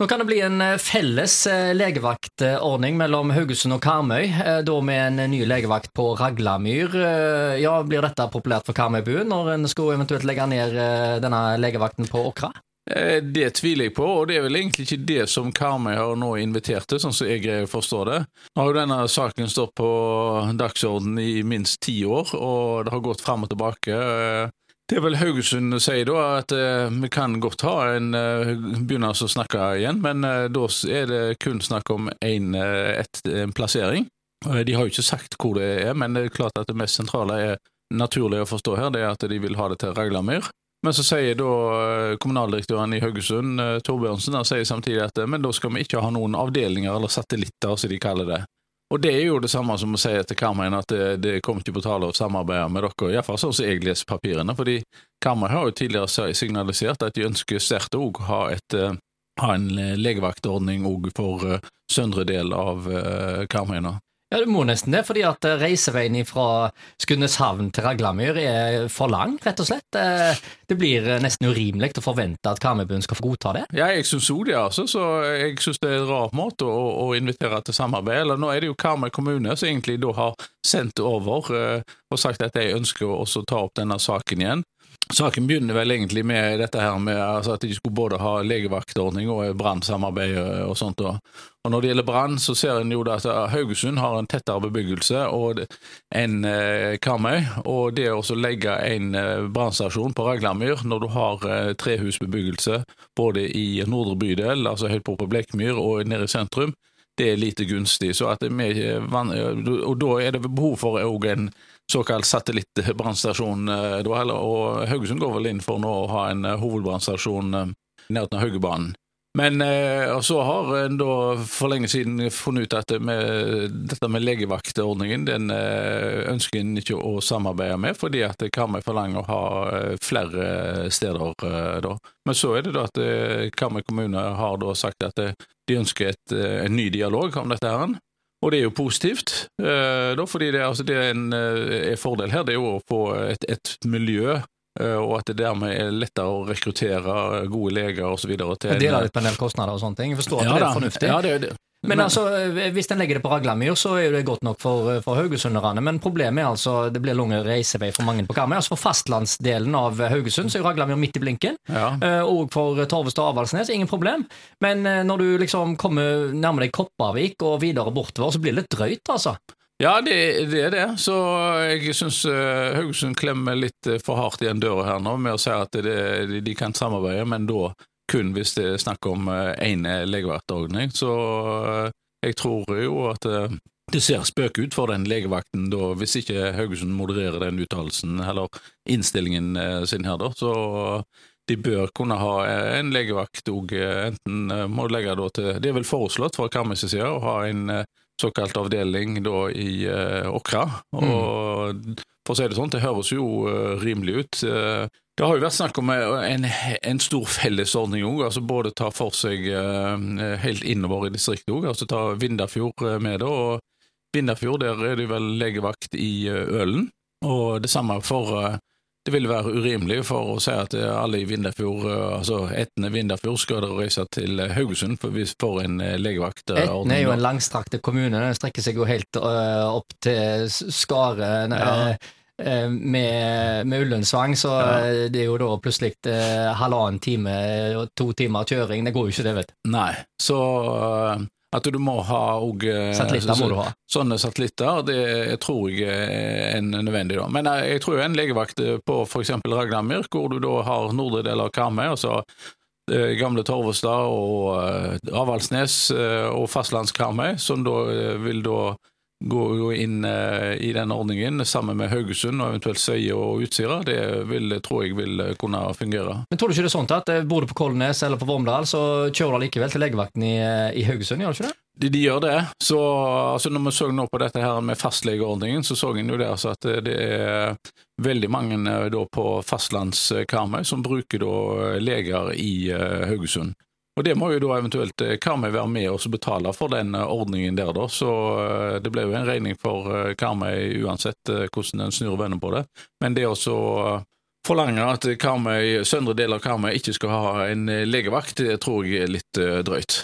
Nå kan det bli en eh, felles eh, legevaktordning mellom Haugesund og Karmøy, eh, da med en ny legevakt på Raglamyr. Ja, Blir dette populært for Karmøybuen når en skulle eventuelt legge ned denne legevakten på Åkra? Det tviler jeg på, og det er vel egentlig ikke det som Karmøy har nå invitert til, sånn som jeg forstår det. Nå har jo denne saken stått på dagsordenen i minst ti år, og det har gått fram og tilbake. Det er vel Haugesund sier da, at uh, vi kan godt ha en uh, begynne å snakke igjen, men uh, da er det kun snakk om en, et, en plassering. De har jo ikke sagt hvor det er, men det er klart at det mest sentrale er naturlig å forstå her, det er at de vil ha det til Raglamyr. Men så sier da kommunaldirektøren i Haugesund, Torbjørnsen, sier samtidig at men da skal vi ikke ha noen avdelinger eller satellitter, som de kaller det. Og det er jo det samme som å si til Karmøy at det, det kommer ikke på tale å samarbeide med dere, iallfall sånn som jeg leser papirene. fordi Karmøy har jo tidligere signalisert at de ønsker sterkt å ha, eh, ha en legevaktordning for eh, søndre del av eh, Karmøy nå. Ja, du må nesten det, fordi at eh, reiseveien fra Skudeneshavn til Raglamyr er for lang, rett og slett. Eh, det blir eh, nesten urimelig å forvente at Karmøybuen skal få godta det. Ja, jeg syns òg det, altså. Så jeg syns det er en rar måte å, å, invitere til samarbeid. Eller nå er det jo Karmøy kommune som egentlig da har sendt over og sagt at de ønsker å ta opp denne saken igjen. Saken begynner vel egentlig med dette her med altså at de skulle både ha legevaktordning og brannsamarbeid og sånt. Og når det gjelder brann, så ser en jo at Haugesund har en tettere bebyggelse enn eh, Karmøy. Og det å legge en eh, brannstasjon på Raglamyr når du har eh, trehusbebyggelse både i nordre bydel, altså helt på på Blekmyr og nede i sentrum, det er lite gunstig. Så at er og da er det behov for en såkalt satellittbrannstasjon. Eh, og Haugesund går vel inn for nå å ha en eh, hovedbrannstasjon i nærheten av Haugebanen. Men så har en da for lenge siden funnet ut at med, dette med legevaktordningen den ønsker en ikke å samarbeide med, fordi at Karmøy forlanger å ha flere steder da. Men så er det da at Karmøy kommune har da sagt at de ønsker et, en ny dialog om dette. her, og det er jo positivt, eh, da, fordi det, altså, det er en eh, fordel her. Det er jo å få et, et miljø eh, og at det dermed er lettere å rekruttere gode leger osv. Dele litt på en del kostnader og sånne ting. Jeg forstår at ja, det er fornuftig. Ja, det, det, men altså, hvis en legger det på Raglamyr, så er det godt nok for, for haugesunderne. Men problemet er altså det blir lang reisevei for mange på Karmøy. Altså For fastlandsdelen av Haugesund så er Raglamyr midt i blinken. Ja. Eh, og for Torvestad og Avaldsnes, ingen problem. Men eh, når du liksom kommer nærmere deg Kopervik og videre bortover, så blir det litt drøyt, altså. Ja, det, det, er det. Så jeg syns uh, Haugesund klemmer litt for hardt igjen døra her nå med å si at det, de kan samarbeide, men da kun hvis det er snakk om eh, legevaktordning. Så eh, jeg tror jo at eh, det ser spøk ut for den legevakten da, hvis ikke Haugesund modererer den uttalelsen, eller innstillingen sin her, da. Så de bør kunne ha en legevakt òg, enten må legge da til Det er vel foreslått fra Karmøys side å ha en såkalt avdeling da i Åkra. Mm. Og mm. for å si det sånn, det høres jo rimelig ut. Det har jo vært snakk om eh, en, en stor fellesordning òg, altså både ta for seg uh, helt innover i distriktet òg, altså ta Vindafjord eh, med det. og Vindafjord, der er det vel legevakt i Ølen, og det samme for det vil være urimelig for å si at alle i Vindafjord, altså Etne Vindafjord, skal reise til Haugesund for, for en legevaktordning. Etne er jo en langstrakte kommune, den strekker seg jo helt opp til Skare. Ja. Eh, med, med Ullensvang, så ja. Eh, det er jo da plutselig eh, halvannen time og to timer kjøring. Det går jo ikke, det, vet du. Nei, så at du må ha òg Satellitter må du ha. Sånne satellitter, det tror jeg er nødvendig. da. Men jeg tror en legevakt på f.eks. Ragnarmyr hvor du da har nordre del av Karmøy, altså gamle Torvestad og Avaldsnes og fastlands-Karmøy, som da vil da gå inn uh, i den ordningen sammen med Haugesund og eventuelt Søye og Utsira. Det vil, tror jeg vil eh, kunne fungere. Men Tror du ikke det er sånn at eh, bor du på Kolnes eller på Vormdal, så kjører du likevel til legevakten i, i Haugesund, gjør du ikke det? De, de, gjør det. Så altså, når vi så nå på dette her med fastlegeordningen, så så en jo det altså, at det er veldig mange da, på fastlands-Karmøy som bruker da, leger i uh, Haugesund. Og Det må jo da eventuelt eh, Karmøy være med og betale for den eh, ordningen der, da. Så eh, det ble jo en regning for Karmøy uansett hvordan en snur og på det. Men det å forlange at Karmøy, søndre del av Karmøy ikke skal ha en legevakt, det tror jeg er litt drøyt.